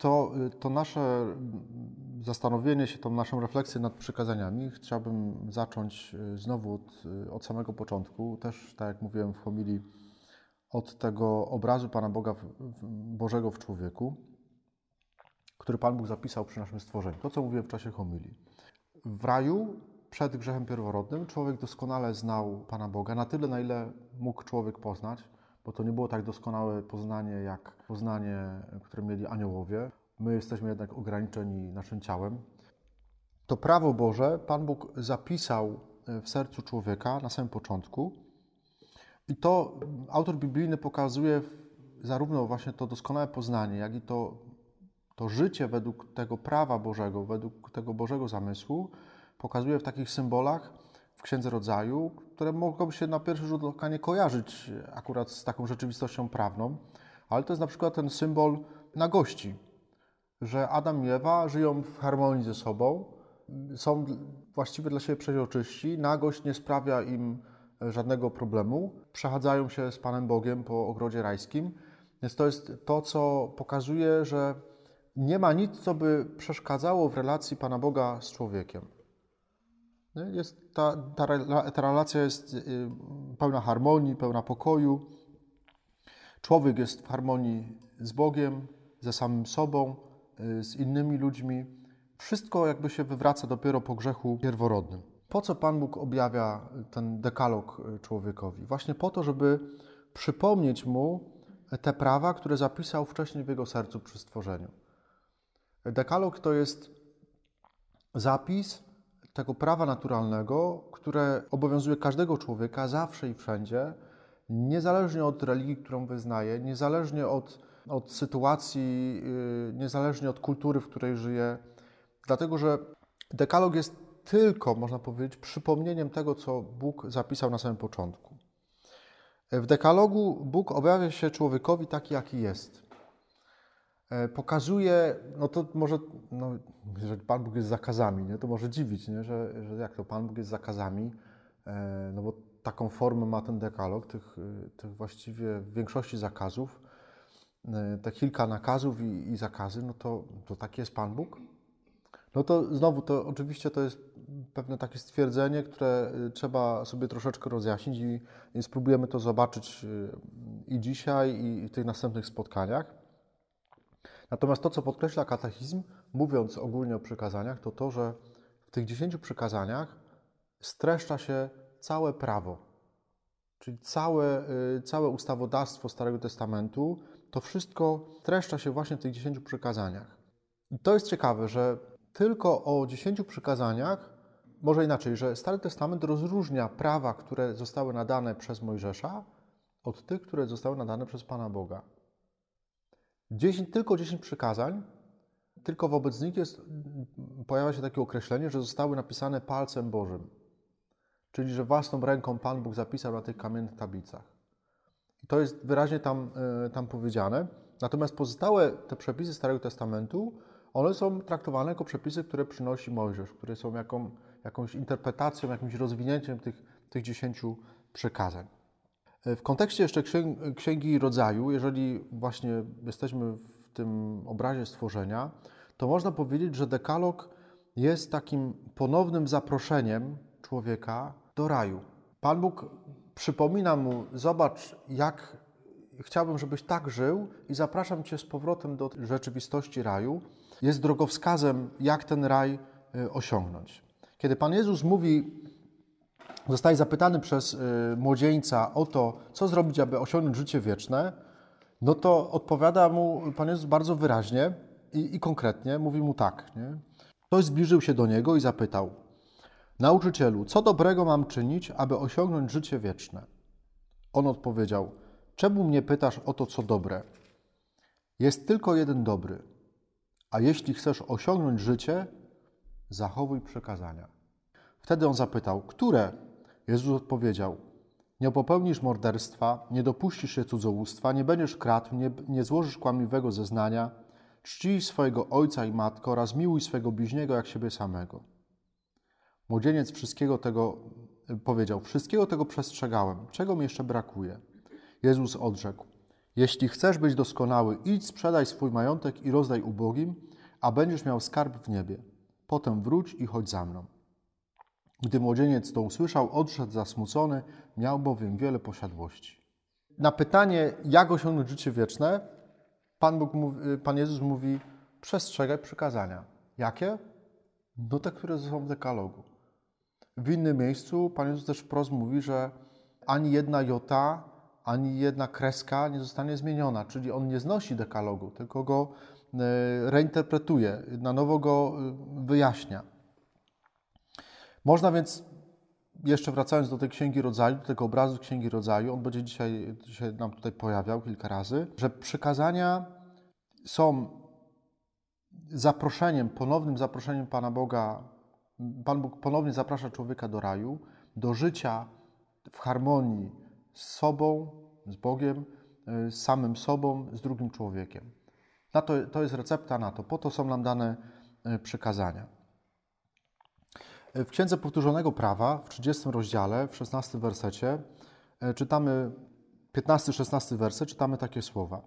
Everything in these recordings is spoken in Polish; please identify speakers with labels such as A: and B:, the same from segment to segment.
A: to, to nasze zastanowienie się, tą naszą refleksję nad przykazaniami chciałbym zacząć znowu od, od samego początku. Też, tak jak mówiłem w homilii, od tego obrazu Pana Boga Bożego w człowieku, który Pan Bóg zapisał przy naszym stworzeniu. To, co mówiłem w czasie homilii. W raju przed grzechem pierworodnym człowiek doskonale znał Pana Boga, na tyle, na ile mógł człowiek poznać, bo to nie było tak doskonałe poznanie, jak poznanie, które mieli aniołowie. My jesteśmy jednak ograniczeni naszym ciałem. To prawo Boże Pan Bóg zapisał w sercu człowieka na samym początku. I to autor biblijny pokazuje zarówno właśnie to doskonałe poznanie, jak i to, to życie według tego prawa Bożego, według tego Bożego zamysłu, pokazuje w takich symbolach w Księdze Rodzaju, które mogą się na pierwszy rzut oka nie kojarzyć akurat z taką rzeczywistością prawną, ale to jest na przykład ten symbol nagości, że Adam i Ewa żyją w harmonii ze sobą, są właściwie dla siebie przeźroczyści, nagość nie sprawia im żadnego problemu, przechadzają się z Panem Bogiem po ogrodzie rajskim, więc to jest to, co pokazuje, że nie ma nic, co by przeszkadzało w relacji Pana Boga z człowiekiem. Jest ta, ta, ta relacja jest y, pełna harmonii, pełna pokoju. Człowiek jest w harmonii z Bogiem, ze samym sobą, y, z innymi ludźmi. Wszystko jakby się wywraca dopiero po grzechu pierworodnym. Po co Pan Bóg objawia ten dekalog y, człowiekowi? Właśnie po to, żeby przypomnieć mu te prawa, które zapisał wcześniej w jego sercu przy stworzeniu. Dekalog to jest zapis tego prawa naturalnego, które obowiązuje każdego człowieka zawsze i wszędzie, niezależnie od religii, którą wyznaje, niezależnie od, od sytuacji, yy, niezależnie od kultury, w której żyje. Dlatego, że dekalog jest tylko, można powiedzieć, przypomnieniem tego, co Bóg zapisał na samym początku. W dekalogu Bóg objawia się człowiekowi taki, jaki jest. E, pokazuje, no to może, no, że Pan Bóg jest zakazami, nie? to może dziwić, nie? Że, że jak to Pan Bóg jest zakazami, e, no bo taką formę ma ten dekalog, tych, tych właściwie w większości zakazów, e, te kilka nakazów i, i zakazy, no to, to taki jest Pan Bóg. No to znowu, to oczywiście to jest pewne takie stwierdzenie, które trzeba sobie troszeczkę rozjaśnić i, i spróbujemy to zobaczyć i dzisiaj, i w tych następnych spotkaniach. Natomiast to, co podkreśla katechizm, mówiąc ogólnie o przykazaniach, to to, że w tych dziesięciu przykazaniach streszcza się całe prawo, czyli całe, y, całe ustawodawstwo Starego Testamentu, to wszystko streszcza się właśnie w tych dziesięciu przykazaniach. I to jest ciekawe, że tylko o dziesięciu przykazaniach, może inaczej, że Stary Testament rozróżnia prawa, które zostały nadane przez Mojżesza, od tych, które zostały nadane przez Pana Boga. 10, tylko 10 przykazań, tylko wobec nich jest, pojawia się takie określenie, że zostały napisane palcem Bożym. Czyli, że własną ręką Pan Bóg zapisał na tych kamiennych tablicach. I to jest wyraźnie tam, e, tam powiedziane. Natomiast pozostałe te przepisy Starego Testamentu, one są traktowane jako przepisy, które przynosi Mojżesz, które są jaką, jakąś interpretacją, jakimś rozwinięciem tych, tych dziesięciu przekazań. E, w kontekście jeszcze Księgi Rodzaju, jeżeli właśnie jesteśmy w tym obrazie stworzenia, to można powiedzieć, że dekalog jest takim ponownym zaproszeniem człowieka do raju. Pan Bóg przypomina mu: Zobacz, jak chciałbym, żebyś tak żył, i zapraszam cię z powrotem do rzeczywistości raju. Jest drogowskazem, jak ten raj e, osiągnąć. Kiedy Pan Jezus mówi zostaje zapytany przez y, młodzieńca o to, co zrobić, aby osiągnąć życie wieczne, no to odpowiada mu Pan Jezus bardzo wyraźnie i, i konkretnie, mówi mu tak. Nie? Ktoś zbliżył się do niego i zapytał: Nauczycielu, co dobrego mam czynić, aby osiągnąć życie wieczne? On odpowiedział: Czemu mnie pytasz o to, co dobre? Jest tylko jeden dobry. A jeśli chcesz osiągnąć życie, zachowuj przekazania. Wtedy on zapytał: Które? Jezus odpowiedział: Nie popełnisz morderstwa, nie dopuścisz się cudzołóstwa, nie będziesz kradł, nie, nie złożysz kłamliwego zeznania, czcij swojego ojca i matkę oraz miłuj swojego bliźniego jak siebie samego. Młodzieniec wszystkiego tego powiedział: Wszystkiego tego przestrzegałem. Czego mi jeszcze brakuje? Jezus odrzekł: Jeśli chcesz być doskonały, idź sprzedaj swój majątek i rozdaj ubogim, a będziesz miał skarb w niebie. Potem wróć i chodź za mną. Gdy młodzieniec to usłyszał, odszedł zasmucony, miał bowiem wiele posiadłości. Na pytanie, jak osiągnąć życie wieczne, Pan, Bóg mówi, Pan Jezus mówi, przestrzegaj przykazania. Jakie? No te, które są w dekalogu. W innym miejscu Pan Jezus też wprost mówi, że ani jedna jota, ani jedna kreska nie zostanie zmieniona, czyli On nie znosi dekalogu, tylko go e, reinterpretuje, na nowo go e, wyjaśnia. Można więc, jeszcze wracając do tej Księgi Rodzaju, do tego obrazu Księgi Rodzaju, on będzie dzisiaj, dzisiaj nam tutaj pojawiał kilka razy, że przykazania są zaproszeniem, ponownym zaproszeniem Pana Boga. Pan Bóg ponownie zaprasza człowieka do raju, do życia w harmonii z sobą, z Bogiem, z samym sobą, z drugim człowiekiem. Na to, to jest recepta na to. Po to są nam dane e, przykazania. W Księdze Powtórzonego Prawa, w 30 rozdziale, w 16 wersecie, e, czytamy, 15-16 werset, czytamy takie słowa.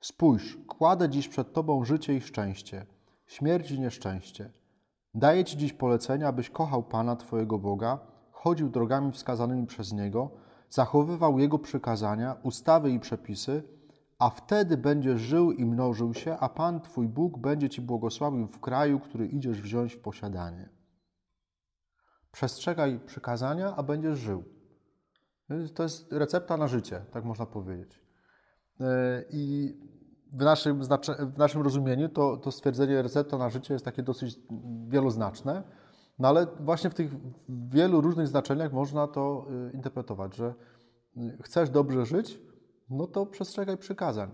A: Spójrz, kładę dziś przed Tobą życie i szczęście, śmierć i nieszczęście. Daję Ci dziś polecenia, abyś kochał Pana Twojego Boga, chodził drogami wskazanymi przez Niego, zachowywał Jego przykazania, ustawy i przepisy, a wtedy będziesz żył i mnożył się, a Pan Twój Bóg będzie Ci błogosławił w kraju, który idziesz wziąć w posiadanie. Przestrzegaj przykazania, a będziesz żył. To jest recepta na życie, tak można powiedzieć. E, I w naszym, w naszym rozumieniu to, to stwierdzenie recepta na życie jest takie dosyć wieloznaczne, no ale właśnie w tych wielu różnych znaczeniach można to e, interpretować, że chcesz dobrze żyć, no to przestrzegaj przykazań.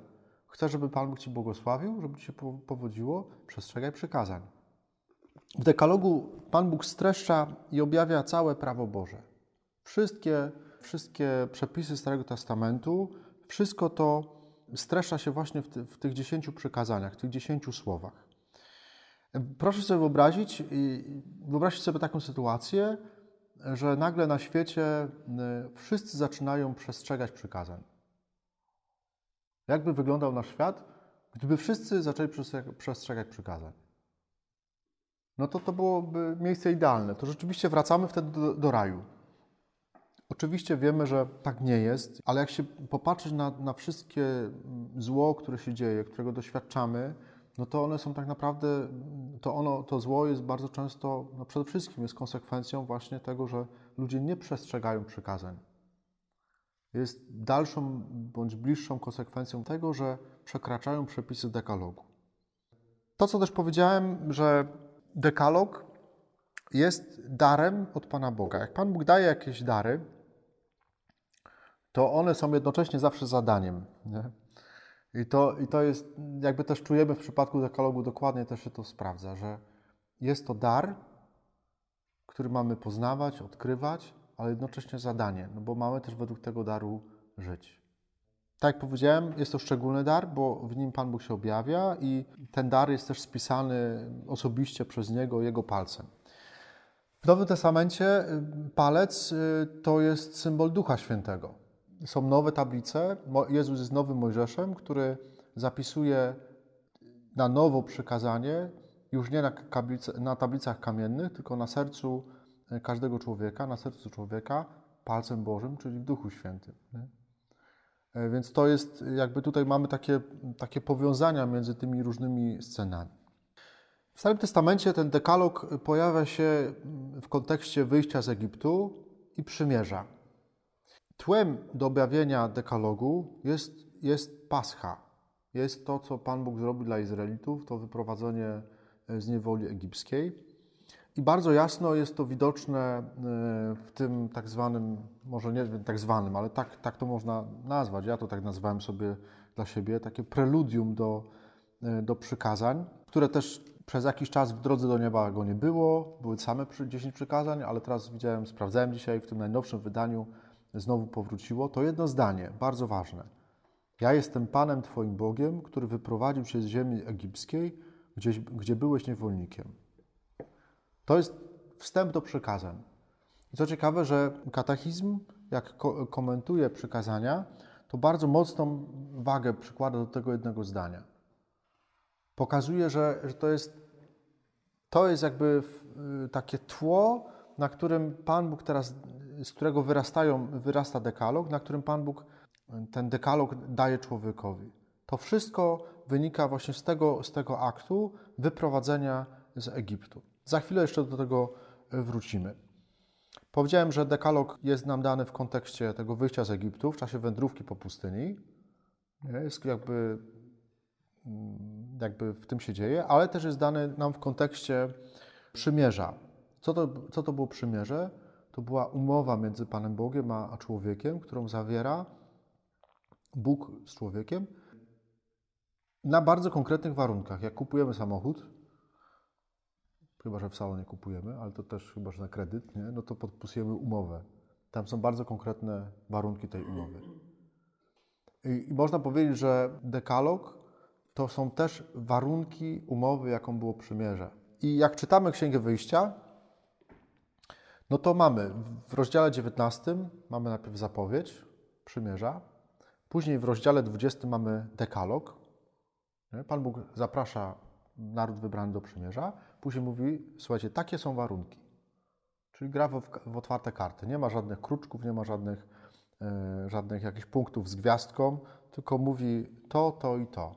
A: Chcesz, żeby Pan Bóg Ci błogosławił, żeby Ci się powodziło, przestrzegaj przykazań. W dekalogu Pan Bóg streszcza i objawia całe prawo Boże. Wszystkie, wszystkie przepisy Starego Testamentu, wszystko to streszcza się właśnie w, ty, w tych dziesięciu przykazaniach, w tych dziesięciu słowach. Proszę sobie wyobrazić, wyobraźcie sobie taką sytuację, że nagle na świecie wszyscy zaczynają przestrzegać przykazań. Jakby wyglądał nasz świat, gdyby wszyscy zaczęli przestrzegać przykazań? No to to byłoby miejsce idealne. To rzeczywiście wracamy wtedy do, do raju. Oczywiście wiemy, że tak nie jest, ale jak się popatrzeć na, na wszystkie zło, które się dzieje, którego doświadczamy, no to one są tak naprawdę, to, ono, to zło jest bardzo często, no przede wszystkim jest konsekwencją właśnie tego, że ludzie nie przestrzegają przykazań. Jest dalszą bądź bliższą konsekwencją tego, że przekraczają przepisy dekalogu. To, co też powiedziałem, że dekalog jest darem od Pana Boga. Jak Pan Bóg daje jakieś dary, to one są jednocześnie zawsze zadaniem. Nie? I, to, I to jest, jakby też czujemy w przypadku dekalogu, dokładnie też się to sprawdza, że jest to dar, który mamy poznawać, odkrywać, ale jednocześnie zadanie, no bo mamy też według tego daru żyć. Tak jak powiedziałem, jest to szczególny dar, bo w nim Pan Bóg się objawia i ten dar jest też spisany osobiście przez Niego, Jego palcem. W Nowym Testamencie y, palec y, to jest symbol Ducha Świętego. Są nowe tablice. Jezus jest nowym Mojżeszem, który zapisuje na nowo przykazanie, już nie na, na tablicach kamiennych, tylko na sercu y, każdego człowieka, na sercu człowieka, palcem Bożym, czyli w Duchu Świętym. Nie? E, więc to jest, jakby tutaj mamy takie, takie powiązania między tymi różnymi scenami. W Starym Testamencie ten dekalog pojawia się w kontekście wyjścia z Egiptu i przymierza. Tłem do objawienia dekalogu jest, jest Pascha. Jest to, co Pan Bóg zrobił dla Izraelitów, to wyprowadzenie z niewoli egipskiej. I bardzo jasno jest to widoczne e, w tym tak zwanym, może nie tak zwanym, ale tak, tak to można nazwać. Ja to tak nazwałem sobie dla siebie, takie preludium do, e, do przykazań, które też przez jakiś czas w drodze do nieba go nie było. Były same 10 przykazań, ale teraz widziałem, sprawdzałem dzisiaj w tym najnowszym wydaniu, znowu powróciło. To jedno zdanie, bardzo ważne. Ja jestem Panem Twoim Bogiem, który wyprowadził cię z ziemi egipskiej, gdzie, gdzie byłeś niewolnikiem. To jest wstęp do przykazań. I co ciekawe, że katechizm, jak ko komentuje przykazania, to bardzo mocną wagę przykłada do tego jednego zdania. Pokazuje, że, że to, jest, to jest jakby y, takie tło, na którym Pan Bóg teraz, z którego wyrastają, wyrasta dekalog, na którym Pan Bóg ten dekalog daje człowiekowi. To wszystko wynika właśnie z tego, z tego aktu wyprowadzenia z Egiptu. Za chwilę jeszcze do tego wrócimy. Powiedziałem, że dekalog jest nam dany w kontekście tego wyjścia z Egiptu w czasie wędrówki po pustyni. Jest jakby, mm, jakby w tym się dzieje, ale też jest dany nam w kontekście przymierza. Co to, co to było przymierze? To była umowa między Panem Bogiem a, a człowiekiem, którą zawiera Bóg z człowiekiem na bardzo konkretnych warunkach. Jak kupujemy samochód, chyba że w salonie kupujemy, ale to też chyba że na kredyt, nie? no to podpisujemy umowę. Tam są bardzo konkretne warunki tej umowy. I, I, można powiedzieć, że dekalog to są też warunki umowy, jaką było przymierze. I jak czytamy Księgę Wyjścia, no to mamy w rozdziale 19 mamy najpierw zapowiedź przymierza, później w rozdziale 20 mamy dekalog. Pan Bóg zaprasza naród wybrany do przymierza, później mówi, słuchajcie, takie są warunki. Czyli gra w, w otwarte karty. Nie ma żadnych kruczków, nie ma żadnych, e, żadnych jakichś punktów z gwiazdką, tylko mówi to, to i to.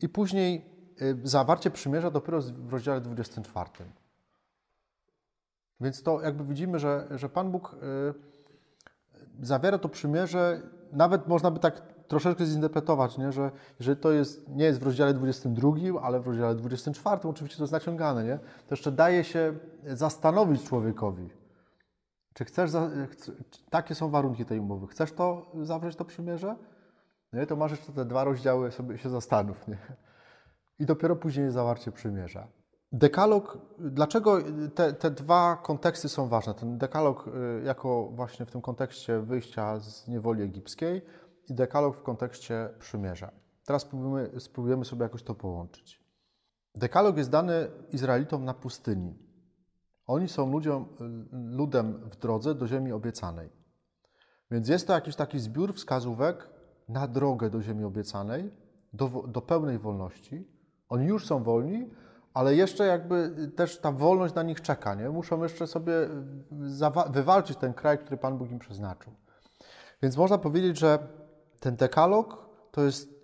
A: I później e, zawarcie przymierza dopiero w rozdziale 24. Więc to jakby widzimy, że, że Pan Bóg y, zawiera to przymierze, nawet można by tak troszeczkę zinterpretować, nie? że jeżeli to jest, nie jest w rozdziale 22, ale w rozdziale 24, oczywiście to jest naciągane, nie? to jeszcze daje się zastanowić człowiekowi, czy chcesz, za, czy, takie są warunki tej umowy, chcesz to zawrzeć to przymierze? Nie? To masz jeszcze te dwa rozdziały, sobie się zastanów. Nie? I dopiero później jest zawarcie przymierza. Dekalog, dlaczego te, te dwa konteksty są ważne? Ten dekalog y, jako właśnie w tym kontekście wyjścia z niewoli egipskiej i dekalog w kontekście przymierza. Teraz spróbujemy, spróbujemy sobie jakoś to połączyć. Dekalog jest dany Izraelitom na pustyni. Oni są ludziom, ludem w drodze do ziemi obiecanej. Więc jest to jakiś taki zbiór wskazówek na drogę do ziemi obiecanej, do, do pełnej wolności. Oni już są wolni, ale jeszcze jakby też ta wolność na nich czeka, nie? Muszą jeszcze sobie wywalczyć ten kraj, który Pan Bóg im przeznaczył. Więc można powiedzieć, że ten dekalog to jest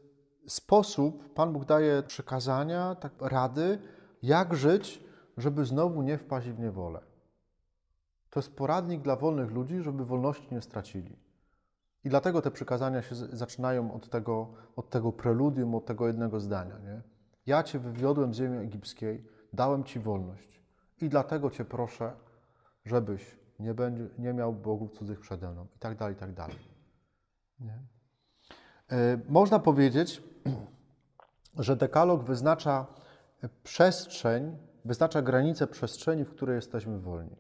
A: sposób, Pan Bóg daje przekazania, tak, rady, jak żyć, żeby znowu nie wpaść w niewolę. To jest poradnik dla wolnych ludzi, żeby wolności nie stracili. I dlatego te przykazania się zaczynają od tego, od tego preludium, od tego jednego zdania. Nie? Ja Cię wywiodłem z ziemi egipskiej, dałem Ci wolność i dlatego Cię proszę, żebyś nie, będzie, nie miał bogów cudzych przede mną i tak dalej, i tak dalej. Nie? E, można powiedzieć, że dekalog wyznacza przestrzeń, wyznacza granicę przestrzeni, w której jesteśmy wolni.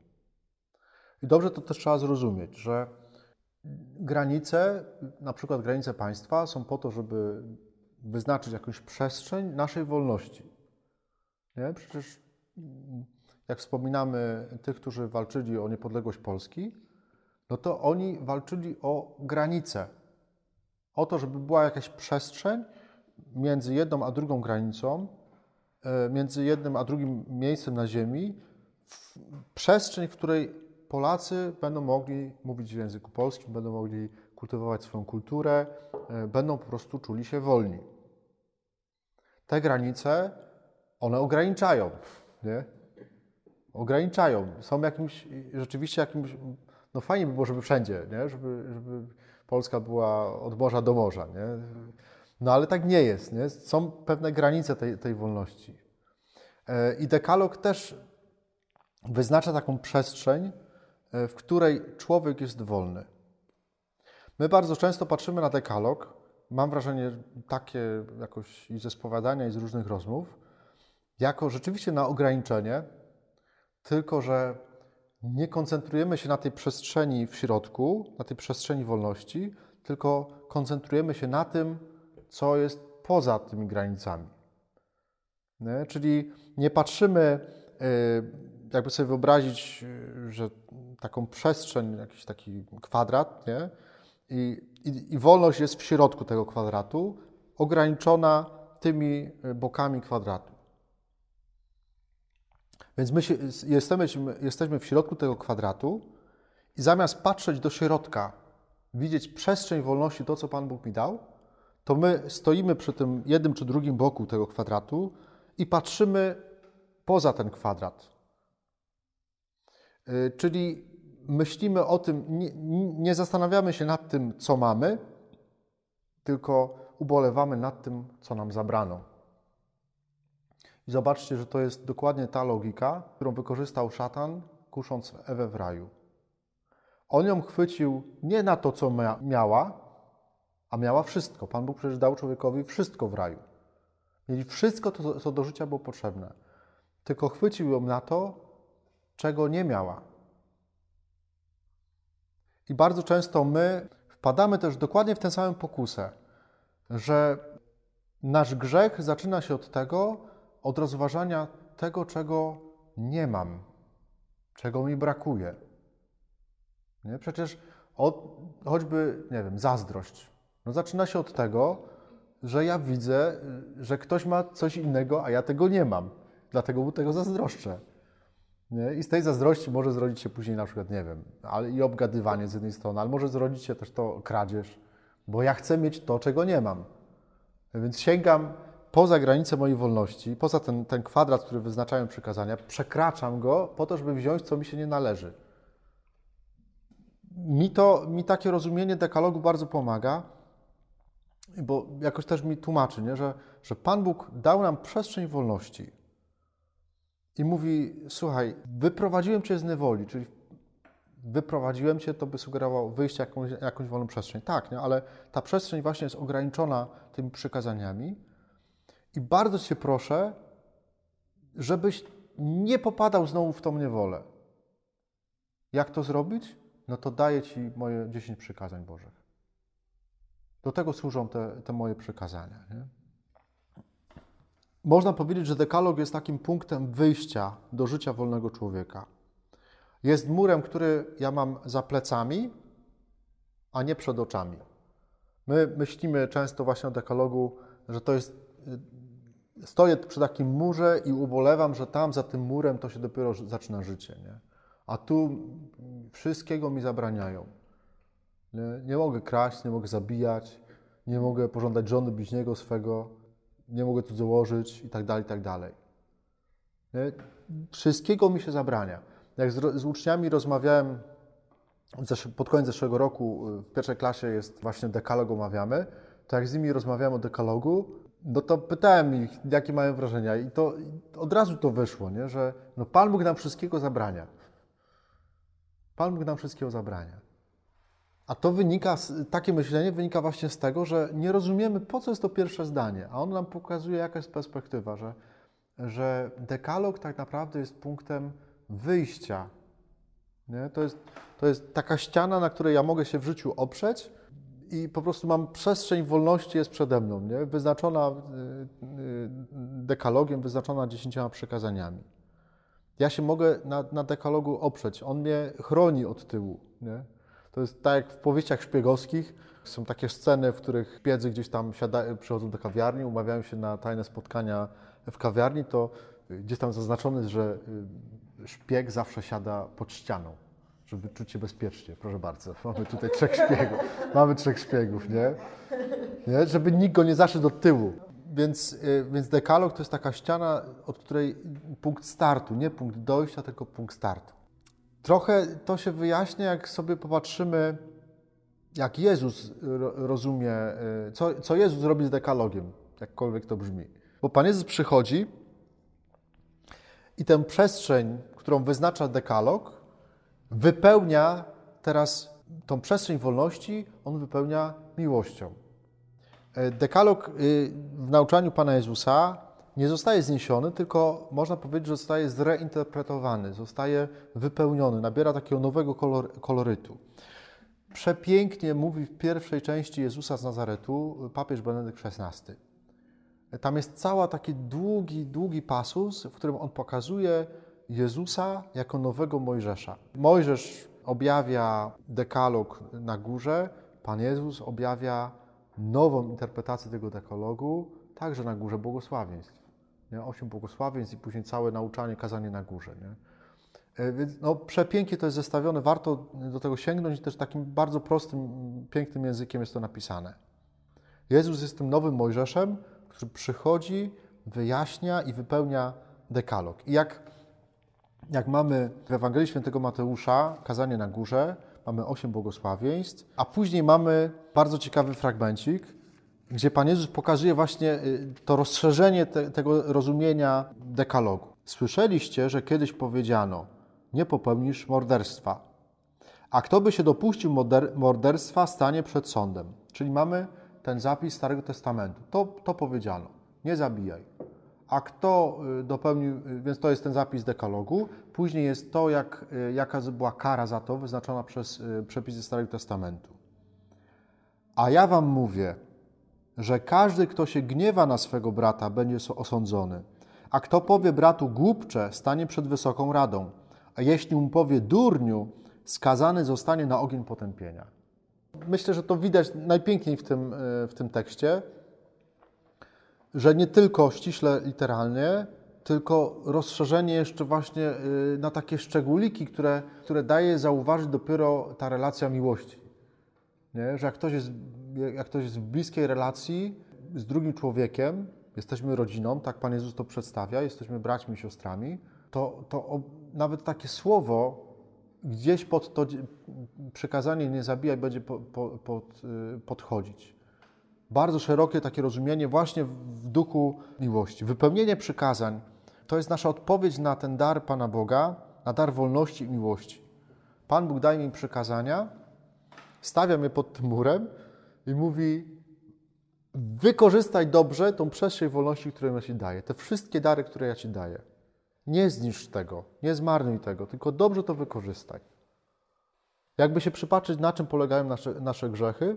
A: I dobrze to też trzeba zrozumieć, że granice, na przykład granice państwa, są po to, żeby wyznaczyć jakąś przestrzeń naszej wolności. Nie? Przecież mm, jak wspominamy tych, którzy walczyli o niepodległość Polski, no to oni walczyli o granice. O to, żeby była jakaś przestrzeń między jedną a drugą granicą, e, między jednym a drugim miejscem na ziemi, przestrzeń, w której Polacy będą mogli mówić w języku polskim, będą mogli kultywować swoją kulturę, e, będą po prostu czuli się wolni te granice, one ograniczają, nie? Ograniczają. Są jakimś, rzeczywiście jakimś, no fajnie by było, żeby wszędzie, nie? Żeby, żeby Polska była od morza do morza, nie? No ale tak nie jest, nie? Są pewne granice tej, tej wolności. E, I dekalog też wyznacza taką przestrzeń, e, w której człowiek jest wolny. My bardzo często patrzymy na dekalog mam wrażenie, takie jakoś i ze spowiadania, i z różnych rozmów, jako rzeczywiście na ograniczenie, tylko że nie koncentrujemy się na tej przestrzeni w środku, na tej przestrzeni wolności, tylko koncentrujemy się na tym, co jest poza tymi granicami. Nie? Czyli nie patrzymy, y, jakby sobie wyobrazić, y, że taką przestrzeń, jakiś taki kwadrat, nie? I, i, I wolność jest w środku tego kwadratu, ograniczona tymi bokami kwadratu. Więc my się, jesteśmy, jesteśmy w środku tego kwadratu i zamiast patrzeć do środka, widzieć przestrzeń wolności, to co Pan Bóg mi dał, to my stoimy przy tym jednym czy drugim boku tego kwadratu i patrzymy poza ten kwadrat. Y, czyli myślimy o tym, nie, nie zastanawiamy się nad tym, co mamy, tylko ubolewamy nad tym, co nam zabrano. I zobaczcie, że to jest dokładnie ta logika, którą wykorzystał szatan, kusząc Ewę w raju. On ją chwycił nie na to, co miała, a miała wszystko. Pan Bóg przecież dał człowiekowi wszystko w raju. Mieli wszystko, to, co do życia było potrzebne. Tylko chwycił ją na to, czego nie miała. I bardzo często my wpadamy też dokładnie w tę samą pokusę, że nasz grzech zaczyna się od tego, od rozważania tego, czego nie mam, czego mi brakuje. Nie? Przecież od, choćby, nie wiem, zazdrość. No zaczyna się od tego, że ja widzę, że ktoś ma coś innego, a ja tego nie mam. Dlatego mu tego zazdroszczę. Nie? I z tej zazdrości może zrodzić się później na przykład, nie wiem, ale i obgadywanie z jednej strony, ale może zrodzić się też to kradzież, bo ja chcę mieć to, czego nie mam. Więc sięgam poza granicę mojej wolności, poza ten, ten kwadrat, który wyznaczają przykazania, przekraczam go po to, żeby wziąć, co mi się nie należy. Mi, to, mi takie rozumienie dekalogu bardzo pomaga, bo jakoś też mi tłumaczy, nie? Że, że Pan Bóg dał nam przestrzeń wolności i mówi: Słuchaj, wyprowadziłem cię z niewoli, czyli wyprowadziłem cię, to by sugerowało wyjście jakąś, jakąś wolną przestrzeń. Tak, nie? ale ta przestrzeń właśnie jest ograniczona tymi przykazaniami. I bardzo Cię proszę, żebyś nie popadał znowu w tą niewolę. Jak to zrobić? No to daję Ci moje 10 przykazań Bożych. Do tego służą te, te moje przykazania. Nie? Można powiedzieć, że dekalog jest takim punktem wyjścia do życia wolnego człowieka. Jest murem, który ja mam za plecami, a nie przed oczami. My myślimy często właśnie o dekalogu, że to jest stoję przy takim murze i ubolewam, że tam za tym murem to się dopiero zaczyna życie. Nie? A tu wszystkiego mi zabraniają. Nie? nie mogę kraść, nie mogę zabijać, nie mogę pożądać żony bliźniego swego, nie mogę tu założyć i tak dalej, i tak dalej. Nie? Wszystkiego mi się zabrania. Jak z, z uczniami rozmawiałem pod koniec zeszłego roku, w pierwszej klasie jest właśnie dekalog omawiamy, to jak z nimi rozmawiałem o dekalogu, no to pytałem ich, jakie mają wrażenia i to od razu to wyszło, nie? że no Pan Bóg nam wszystkiego zabrania. Pan Bóg nam wszystkiego zabrania. A to wynika, takie myślenie wynika właśnie z tego, że nie rozumiemy, po co jest to pierwsze zdanie, a on nam pokazuje, jaka jest perspektywa, że, że dekalog tak naprawdę jest punktem wyjścia. Nie? To, jest, to jest taka ściana, na której ja mogę się w życiu oprzeć, i po prostu mam przestrzeń wolności jest przede mną, nie? wyznaczona y, y, dekalogiem, wyznaczona dziesięcioma przekazaniami. Ja się mogę na, na dekalogu oprzeć. On mnie chroni od tyłu. Nie? To jest tak jak w powieściach szpiegowskich. Są takie sceny, w których piedzy gdzieś tam siada, przychodzą do kawiarni, umawiają się na tajne spotkania w kawiarni, to gdzieś tam zaznaczone jest, że y, szpieg zawsze siada pod ścianą żeby czuć się bezpiecznie. Proszę bardzo, mamy tutaj trzech szpiegów. Mamy trzech szpiegów, nie? nie? Żeby nikt go nie zaszedł do tyłu. Więc, y, więc dekalog to jest taka ściana, od której punkt startu, nie punkt dojścia, tylko punkt startu. Trochę to się wyjaśnia, jak sobie popatrzymy, jak Jezus rozumie, y, co, co Jezus robi z dekalogiem, jakkolwiek to brzmi. Bo Pan Jezus przychodzi i tę przestrzeń, którą wyznacza dekalog, wypełnia teraz tą przestrzeń wolności, on wypełnia miłością. E, dekalog y, w nauczaniu Pana Jezusa nie zostaje zniesiony, tylko można powiedzieć, że zostaje zreinterpretowany, zostaje wypełniony, nabiera takiego nowego kolorytu. Przepięknie mówi w pierwszej części Jezusa z Nazaretu papież Benedykt XVI. Tam jest cały taki długi, długi pasus, w którym on pokazuje, Jezusa jako nowego Mojżesza. Mojżesz objawia dekalog na górze, Pan Jezus objawia nową interpretację tego dekalogu także na górze błogosławieństw. Nie? Osiem błogosławieństw i później całe nauczanie, kazanie na górze. Nie? E, więc no, przepięknie to jest zestawione, warto do tego sięgnąć i też takim bardzo prostym, pięknym językiem jest to napisane. Jezus jest tym nowym Mojżeszem, który przychodzi, wyjaśnia i wypełnia dekalog. I jak, jak mamy w Ewangelii Świętego Mateusza, kazanie na górze, mamy osiem błogosławieństw, a później mamy bardzo ciekawy fragmencik, gdzie Pan Jezus pokazuje właśnie y, to rozszerzenie te, tego rozumienia dekalogu. Słyszeliście, że kiedyś powiedziano, nie popełnisz morderstwa. A kto by się dopuścił morderstwa, stanie przed sądem. Czyli mamy ten zapis Starego Testamentu. To, to powiedziano, nie zabijaj. A kto y, dopełnił, y, więc to jest ten zapis dekalogu. Później jest to, jak, jaka była kara za to wyznaczona przez przepisy Starego Testamentu. A ja wam mówię, że każdy, kto się gniewa na swego brata, będzie osądzony. A kto powie bratu głupcze, stanie przed wysoką radą. A jeśli mu powie durniu, skazany zostanie na ogień potępienia. Myślę, że to widać najpiękniej w tym, w tym tekście, że nie tylko ściśle literalnie, tylko rozszerzenie jeszcze właśnie e, na takie szczególiki, które, które daje zauważyć dopiero ta relacja miłości. Nie? Że jak ktoś, jest, jak ktoś jest w bliskiej relacji z drugim człowiekiem, jesteśmy rodziną, tak Pan Jezus to przedstawia, jesteśmy braćmi i siostrami, to, to nawet takie słowo gdzieś pod to przekazanie nie zabijaj będzie po, po, pod, y, podchodzić. Bardzo szerokie takie rozumienie właśnie w duchu miłości. Wypełnienie przykazań to jest nasza odpowiedź na ten dar Pana Boga, na dar wolności i miłości. Pan Bóg daje mi przykazania, stawia mnie pod tym murem i mówi: Wykorzystaj dobrze tą przestrzeń wolności, którą ja Ci daję, te wszystkie dary, które ja Ci daję. Nie zniszcz tego, nie zmarnuj tego, tylko dobrze to wykorzystaj. Jakby się przypatrzeć, na czym polegają nasze, nasze grzechy,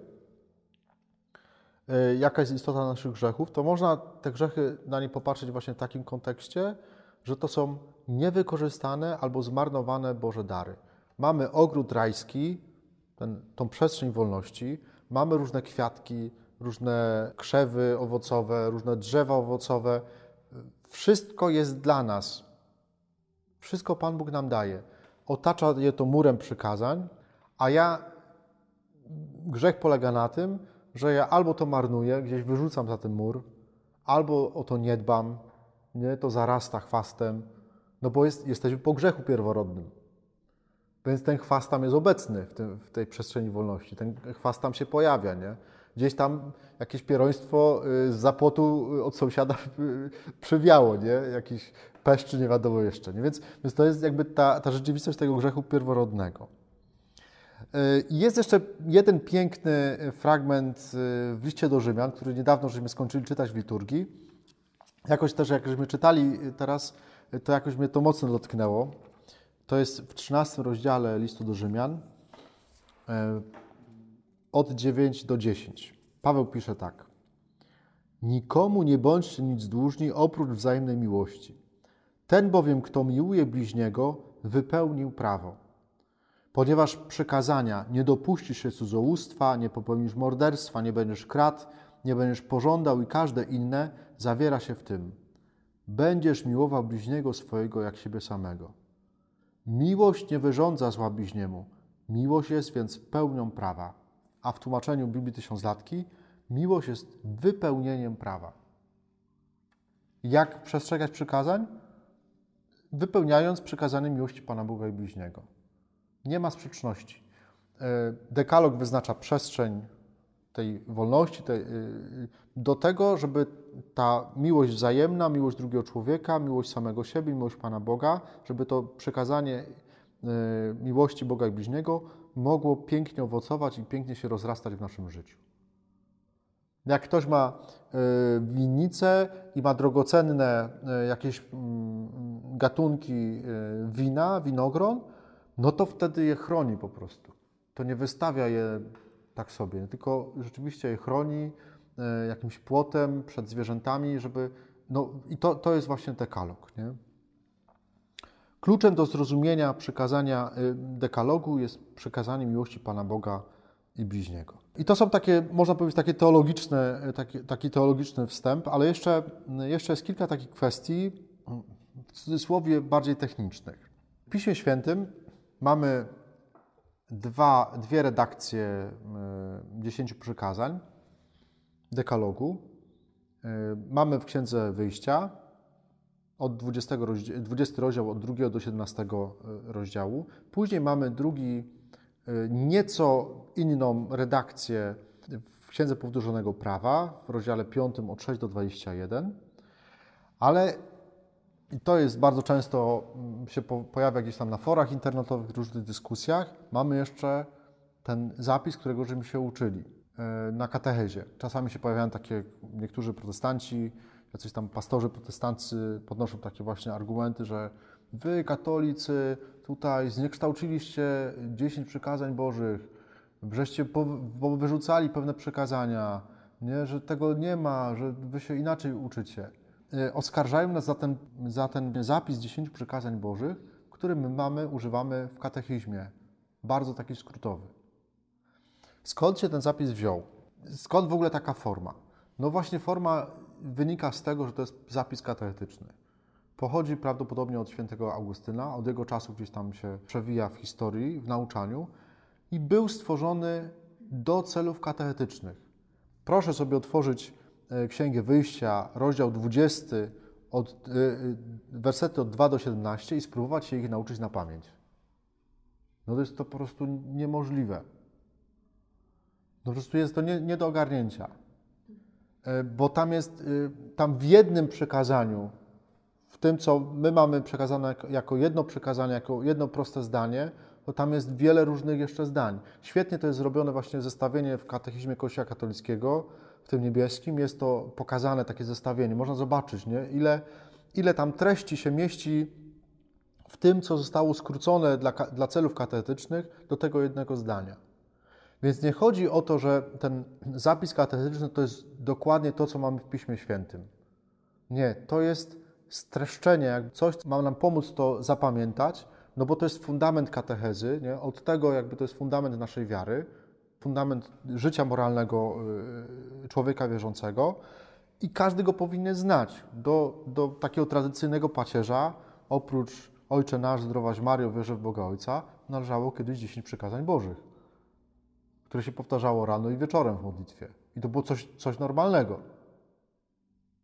A: jaka jest istota naszych grzechów, to można te grzechy na nie popatrzeć właśnie w takim kontekście, że to są niewykorzystane albo zmarnowane Boże dary. Mamy ogród rajski, ten, tą przestrzeń wolności, mamy różne kwiatki, różne krzewy owocowe, różne drzewa owocowe. Wszystko jest dla nas. Wszystko Pan Bóg nam daje. Otacza je to murem przykazań, a ja, grzech polega na tym, że ja albo to marnuję, gdzieś wyrzucam za ten mur, albo o to nie dbam, nie, to zarasta chwastem, no bo jest, jesteśmy po grzechu pierworodnym. Więc ten chwast tam jest obecny w, tym, w tej przestrzeni wolności. Ten chwast tam się pojawia, nie? Gdzieś tam jakieś pieroństwo y, z zapłotu y, od sąsiada y, przywiało, nie? Jakiś peszczy, nie wiadomo jeszcze, nie? Więc, więc to jest jakby ta, ta rzeczywistość tego grzechu pierworodnego. Jest jeszcze jeden piękny fragment w liście do Rzymian, który niedawno żeśmy skończyli czytać w liturgii. Jakoś też, jak żeśmy czytali teraz, to jakoś mnie to mocno dotknęło. To jest w 13 rozdziale listu do Rzymian, e, od 9 do 10. Paweł pisze tak. Nikomu nie bądźcie nic dłużni oprócz wzajemnej miłości. Ten bowiem, kto miłuje bliźniego, wypełnił prawo. Ponieważ przykazania nie dopuścisz się cudzołóstwa, nie popełnisz morderstwa, nie będziesz kradł, nie będziesz pożądał i każde inne, zawiera się w tym. Będziesz miłował bliźniego swojego jak siebie samego. Miłość nie wyrządza zła bliźniemu. Miłość jest więc pełnią prawa. A w tłumaczeniu Biblii Tysiąclatki miłość jest wypełnieniem prawa. Jak przestrzegać przykazań? Wypełniając przykazanie miłości Pana Boga i bliźniego. Nie ma sprzeczności. E, dekalog wyznacza przestrzeń tej wolności, tej, y, do tego, żeby ta miłość wzajemna, miłość drugiego człowieka, miłość samego siebie, miłość Pana Boga, żeby to przekazanie y, miłości Boga i bliźniego mogło pięknie owocować i pięknie się rozrastać w naszym życiu. Jak ktoś ma winnicę i ma drogocenne jakieś mm, gatunki wina, winogron, no to wtedy je chroni po prostu. To nie wystawia je tak sobie, tylko rzeczywiście je chroni e, jakimś płotem przed zwierzętami, żeby. No i to, to jest właśnie dekalog. Nie? Kluczem do zrozumienia przykazania e, dekalogu jest przekazanie miłości Pana Boga i bliźniego. I to są takie, można powiedzieć, takie teologiczne, taki, taki teologiczny wstęp, ale jeszcze, jeszcze jest kilka takich kwestii, w cudzysłowie bardziej technicznych. W Piśmie Świętym mamy dwa, dwie redakcje e, dziesięciu przykazań, dekalogu. E, mamy w Księdze Wyjścia od 20, rozdział, 20 rozdział od 2 do 17 e, rozdziału. Później mamy drugi, nieco inną redakcję w Księdze Powtórzonego Prawa w rozdziale 5 od 6 do 21. Ale i to jest bardzo często mm, się pojawia gdzieś tam na forach internetowych, różnych dyskusjach. Mamy jeszcze ten zapis, którego żeśmy się uczyli e, na katechezie. Czasami się pojawiają takie, niektórzy protestanci, jacyś tam pastorzy protestancy podnoszą takie właśnie argumenty, że wy, katolicy, tutaj zniekształciliście 10 przykazań Bożych, żeście wyrzucali pewne przekazania, nie, że tego nie ma, że wy się inaczej uczycie. Y, oskarżają nas za ten, za ten zapis 10 przykazań Bożych, który my mamy, używamy w katechizmie. Bardzo taki skrótowy. Skąd się ten zapis wziął? Skąd w ogóle taka forma? No właśnie forma wynika z tego, że to jest zapis katechetyczny. Pochodzi prawdopodobnie od świętego Augustyna, od jego czasu gdzieś tam się przewija w historii, w nauczaniu i był stworzony do celów katechetycznych. Proszę sobie otworzyć E, Księgę Wyjścia, rozdział 20, od, e, e, wersety od 2 do 17 i spróbować się ich nauczyć na pamięć. No to jest to po prostu niemożliwe. No po prostu jest to nie, nie do ogarnięcia. Bo tam jest, tam w jednym przekazaniu, w tym, co my mamy przekazane jako jedno przekazanie, jako jedno proste zdanie, to tam jest wiele różnych jeszcze zdań. Świetnie to jest zrobione właśnie zestawienie w katechizmie Kościoła katolickiego, w tym niebieskim jest to pokazane, takie zestawienie. Można zobaczyć, nie? Ile, ile tam treści się mieści w tym, co zostało skrócone dla, dla celów katetycznych do tego jednego zdania. Więc nie chodzi o to, że ten zapis katetyczny to jest dokładnie to, co mamy w Piśmie Świętym. Nie, to jest streszczenie, jakby coś, co ma nam pomóc to zapamiętać, no bo to jest fundament katechezy, nie? od tego jakby to jest fundament naszej wiary, fundament życia moralnego y, człowieka wierzącego i każdy go powinien znać. Do, do takiego tradycyjnego pacierza, oprócz Ojcze nasz, zdrowaś Mario, wierzę w Boga Ojca, należało kiedyś 10 przykazań Bożych, które się powtarzało rano i wieczorem w modlitwie. I to było coś, coś normalnego.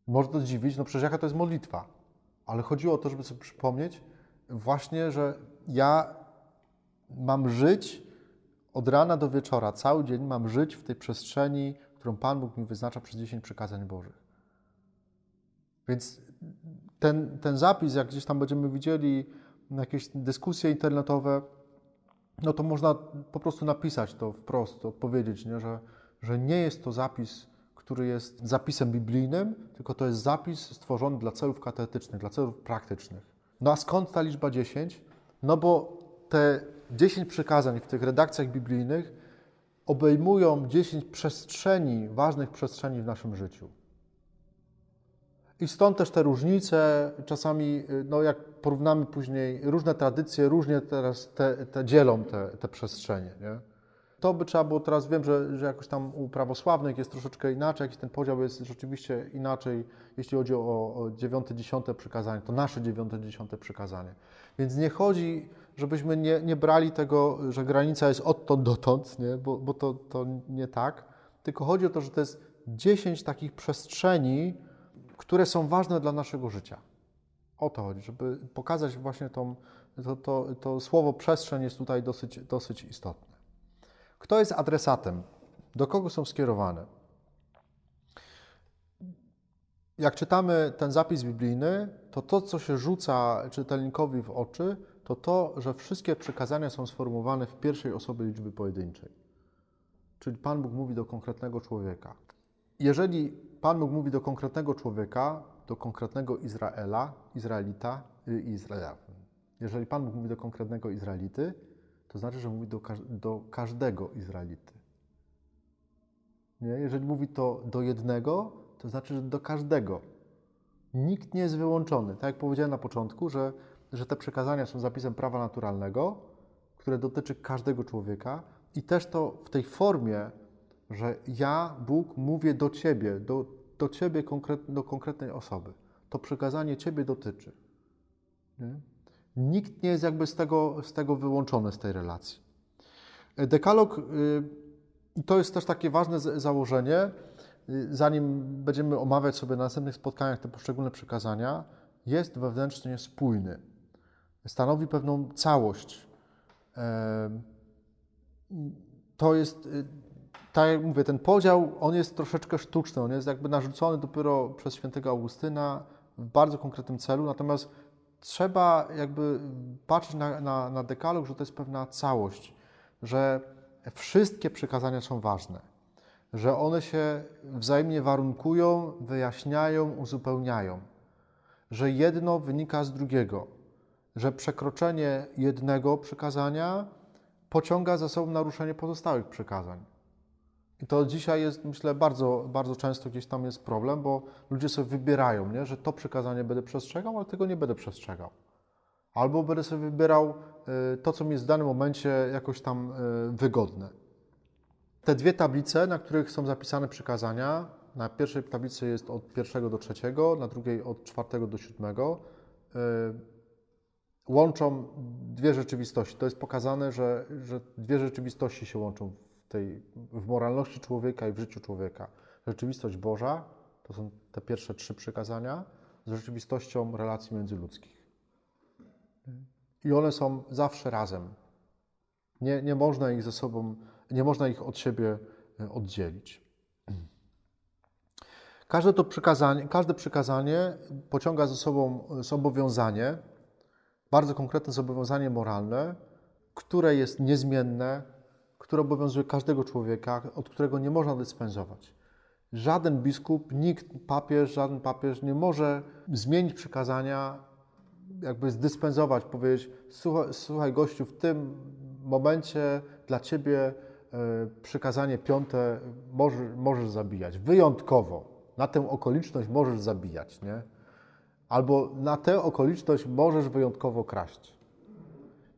A: Może to dziwić, no przecież jaka to jest modlitwa. Ale chodziło o to, żeby sobie przypomnieć właśnie, że ja mam żyć od rana do wieczora, cały dzień mam żyć w tej przestrzeni, którą Pan Bóg mi wyznacza przez 10 przykazań Bożych. Więc ten, ten zapis, jak gdzieś tam będziemy widzieli jakieś dyskusje internetowe, no to można po prostu napisać to wprost, odpowiedzieć, nie? Że, że nie jest to zapis, który jest zapisem biblijnym, tylko to jest zapis stworzony dla celów katetycznych, dla celów praktycznych. No a skąd ta liczba 10? No bo te 10 przykazań w tych redakcjach biblijnych obejmują 10 przestrzeni, ważnych przestrzeni w naszym życiu. I stąd też te różnice, czasami, no jak porównamy później, różne tradycje różnie teraz te, te dzielą te, te przestrzenie. Nie? To by trzeba było teraz, wiem, że, że jakoś tam u prawosławnych jest troszeczkę inaczej, jakiś ten podział jest rzeczywiście inaczej, jeśli chodzi o, dziewiąte, dziesiąte przykazanie, to nasze dziewiąte, dziesiąte przykazanie. Więc nie chodzi żebyśmy nie, nie brali tego, że granica jest odtąd dotąd, nie? Bo, bo to, to nie tak, tylko chodzi o to, że to jest 10 takich przestrzeni, które są ważne dla naszego życia. O to chodzi, żeby pokazać właśnie tą, to, to, to słowo przestrzeń jest tutaj dosyć, dosyć istotne. Kto jest adresatem? Do kogo są skierowane? Jak czytamy ten zapis biblijny, to to, co się rzuca czytelnikowi w oczy, to to, że wszystkie przykazania są sformułowane w pierwszej osobie liczby pojedynczej. Czyli Pan Bóg mówi do konkretnego człowieka. Jeżeli Pan Bóg mówi do konkretnego człowieka, do konkretnego Izraela, Izraelita, Izraela. Jeżeli Pan Bóg mówi do konkretnego Izraelity, to znaczy, że mówi do, do każdego Izraelity. Nie? Jeżeli mówi to do jednego, to znaczy, że do każdego. Nikt nie jest wyłączony. Tak jak powiedziałem na początku, że że te przekazania są zapisem prawa naturalnego, które dotyczy każdego człowieka i też to w tej formie że ja, Bóg, mówię do Ciebie, do, do Ciebie, konkret, do konkretnej osoby. To przykazanie Ciebie dotyczy. Nie? Nikt nie jest jakby z tego, z tego wyłączony z tej relacji. Dekalog y, to jest też takie ważne założenie, y, zanim będziemy omawiać sobie na następnych spotkaniach te poszczególne przykazania, jest wewnętrznie spójny. Stanowi pewną całość. To jest, y, tak jak mówię, ten podział, on jest troszeczkę sztuczny, on jest jakby narzucony dopiero przez świętego Augustyna w bardzo konkretnym celu, natomiast trzeba jakby patrzeć na, na, na dekalog, że to jest pewna całość, że wszystkie przykazania są ważne, że one się wzajemnie warunkują, wyjaśniają, uzupełniają, że jedno wynika z drugiego, że przekroczenie jednego przykazania pociąga za sobą naruszenie pozostałych przykazań. I to dzisiaj jest, myślę, bardzo, bardzo często gdzieś tam jest problem, bo ludzie sobie wybierają, nie? że to przykazanie będę przestrzegał, ale tego nie będę przestrzegał. Albo będę sobie wybierał y, to, co mi jest w danym momencie jakoś tam y, wygodne. Te dwie tablice, na których są zapisane przykazania, na pierwszej tablicy jest od pierwszego do trzeciego, na drugiej od czwartego do siódmego, y, łączą dwie rzeczywistości. To jest pokazane, że, że dwie rzeczywistości się łączą tej, w moralności człowieka i w życiu człowieka. Rzeczywistość Boża, to są te pierwsze trzy przykazania, z rzeczywistością relacji międzyludzkich. I one są zawsze razem. Nie, nie można ich ze sobą, nie można ich od siebie e, oddzielić. Każde to przykazanie, każde przykazanie pociąga ze sobą zobowiązanie, bardzo konkretne zobowiązanie moralne, które jest niezmienne, które obowiązuje każdego człowieka, od którego nie można dyspensować. Żaden biskup, nikt, papież, żaden papież nie może zmienić przykazania, jakby zdyspensować, powiedzieć: Słuchaj, słuchaj gościu, w tym momencie dla ciebie e, przykazanie piąte możesz, możesz zabijać. Wyjątkowo. Na tę okoliczność możesz zabijać, nie? Albo na tę okoliczność możesz wyjątkowo kraść.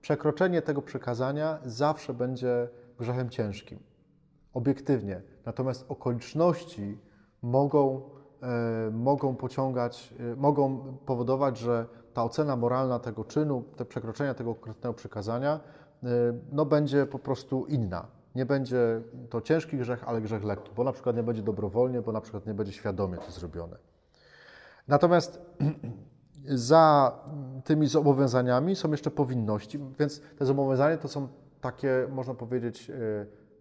A: Przekroczenie tego przykazania zawsze będzie grzechem ciężkim. Obiektywnie. Natomiast okoliczności mogą, e, mogą pociągać, e, mogą powodować, że ta ocena moralna tego czynu, te przekroczenia tego konkretnego przykazania, e, no, będzie po prostu inna. Nie będzie to ciężki grzech, ale grzech lekki, bo na przykład nie będzie dobrowolnie, bo na przykład nie będzie świadomie to zrobione. Natomiast za tymi zobowiązaniami są jeszcze powinności, więc te zobowiązania to są takie, można powiedzieć, e,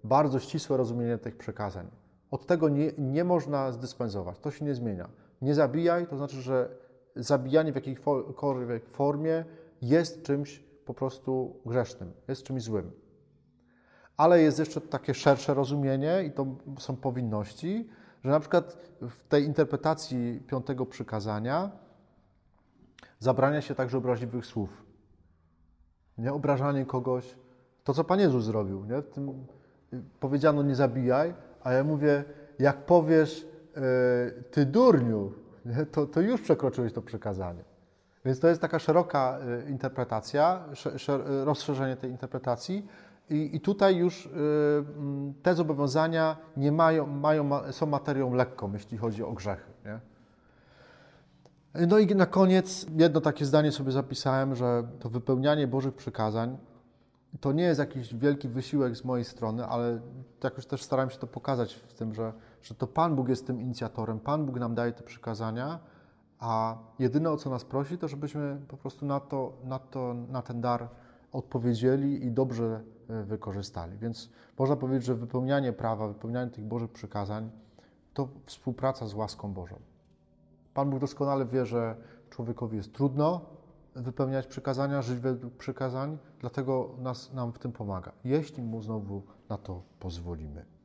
A: bardzo ścisłe rozumienie tych przekazań. Od tego nie, nie można zdyspensować, to się nie zmienia. Nie zabijaj, to znaczy, że zabijanie w jakiejkolwiek formie jest czymś po prostu grzesznym, jest czymś złym. Ale jest jeszcze takie szersze rozumienie i to są powinności, że na przykład w tej interpretacji piątego przykazania zabrania się także obraźliwych słów. Nie obrażanie kogoś, to, co Pan Jezus zrobił. Nie? Tym powiedziano nie zabijaj, a ja mówię, jak powiesz e, ty durniu, nie? To, to już przekroczyłeś to przekazanie. Więc to jest taka szeroka e, interpretacja, rozszerzenie tej interpretacji. I, I, tutaj już e, te zobowiązania nie mają, mają, są materią lekką, jeśli chodzi o grzechy. Nie? No i na koniec jedno takie zdanie sobie zapisałem, że to wypełnianie Bożych przykazań to nie jest jakiś wielki wysiłek z mojej strony, ale jakoś też starałem się to pokazać w tym, że, że to Pan Bóg jest tym inicjatorem, Pan Bóg nam daje te przykazania, a jedyne o co nas prosi, to żebyśmy po prostu na, to, na, to, na ten dar odpowiedzieli i dobrze wykorzystali. Więc można powiedzieć, że wypełnianie prawa, wypełnianie tych Bożych przykazań to współpraca z łaską Bożą. Pan Bóg doskonale wie, że człowiekowi jest trudno, wypełniać przykazania, żyć według przykazań, dlatego nas, nam w tym pomaga, jeśli mu znowu na to pozwolimy.